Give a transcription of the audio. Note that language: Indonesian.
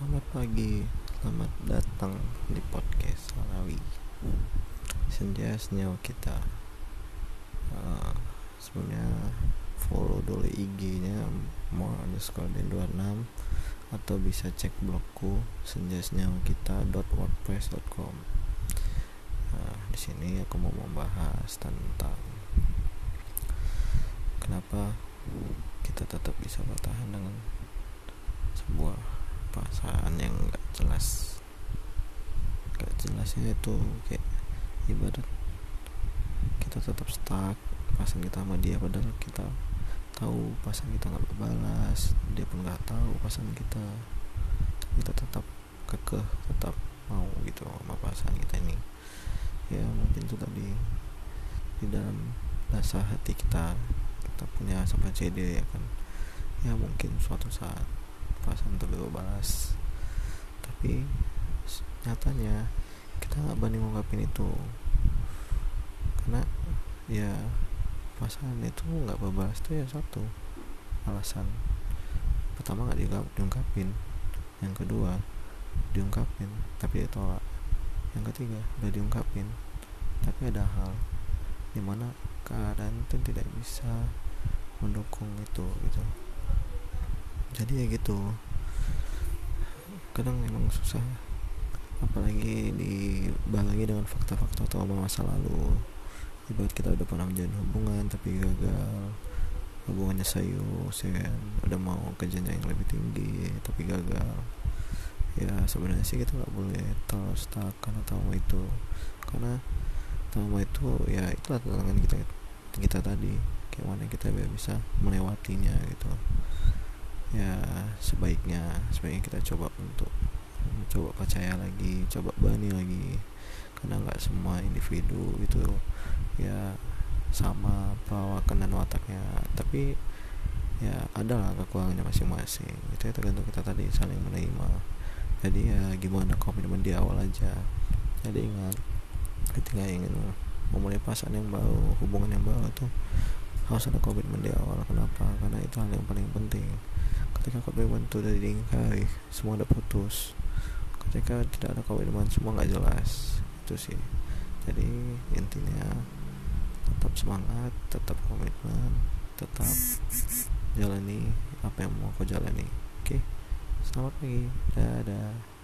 Selamat pagi, selamat datang di podcast Salawi Senja senyawa kita. Uh, Sebenarnya follow dulu IG-nya more underscore dan 26 atau bisa cek blogku senja senyawa kita wordpress.com uh, di sini aku mau membahas tentang kenapa kita tetap bisa bertahan dengan sebuah perasaan yang gak jelas. Gak jelasnya itu kayak ibarat kita tetap stuck perasaan kita sama dia padahal kita tahu perasaan kita nggak berbalas dia pun nggak tahu perasaan kita. Kita tetap kekeh tetap mau gitu sama perasaan kita ini. Ya mungkin itu tadi di dalam dasar hati kita kita punya sampai CD ya kan ya mungkin suatu saat perasaan itu balas. Tapi nyatanya kita nggak berani ngungkapin itu. Karena ya perasaan itu nggak berbalas itu ya satu alasan pertama nggak diungkapin yang kedua diungkapin tapi ditolak yang ketiga udah diungkapin tapi ada hal di mana keadaan itu tidak bisa mendukung itu gitu jadi ya gitu. Kadang emang susah. Apalagi dibalangi dengan fakta-fakta atau masa lalu. Ibarat kita udah pernah menjalin hubungan tapi gagal. Hubungannya serius ya kan? Udah mau ke jenjang yang lebih tinggi tapi gagal. Ya sebenarnya sih kita nggak boleh terus takkan atau itu. Karena trauma itu ya itulah tantangan kita kita tadi. Kayak mana kita bisa melewatinya gitu ya sebaiknya sebaiknya kita coba untuk coba percaya lagi coba berani lagi. Karena nggak semua individu itu ya sama perawakan dan wataknya. Tapi ya adalah kekurangannya masing-masing. Itu ya tergantung kita tadi saling menerima. Jadi ya gimana komitmen di awal aja. Jadi ingat ketika ingin memulai pasangan yang baru hubungan yang baru tuh harus ada komitmen di awal. Kenapa? Karena itu hal yang paling penting ketika komitmen itu udah diingkari semua udah putus. Ketika tidak ada komitmen semua nggak jelas. Itu sih. Jadi intinya tetap semangat tetap komitmen tetap jalani apa yang mau kau jalani. Oke selamat pagi. Dadah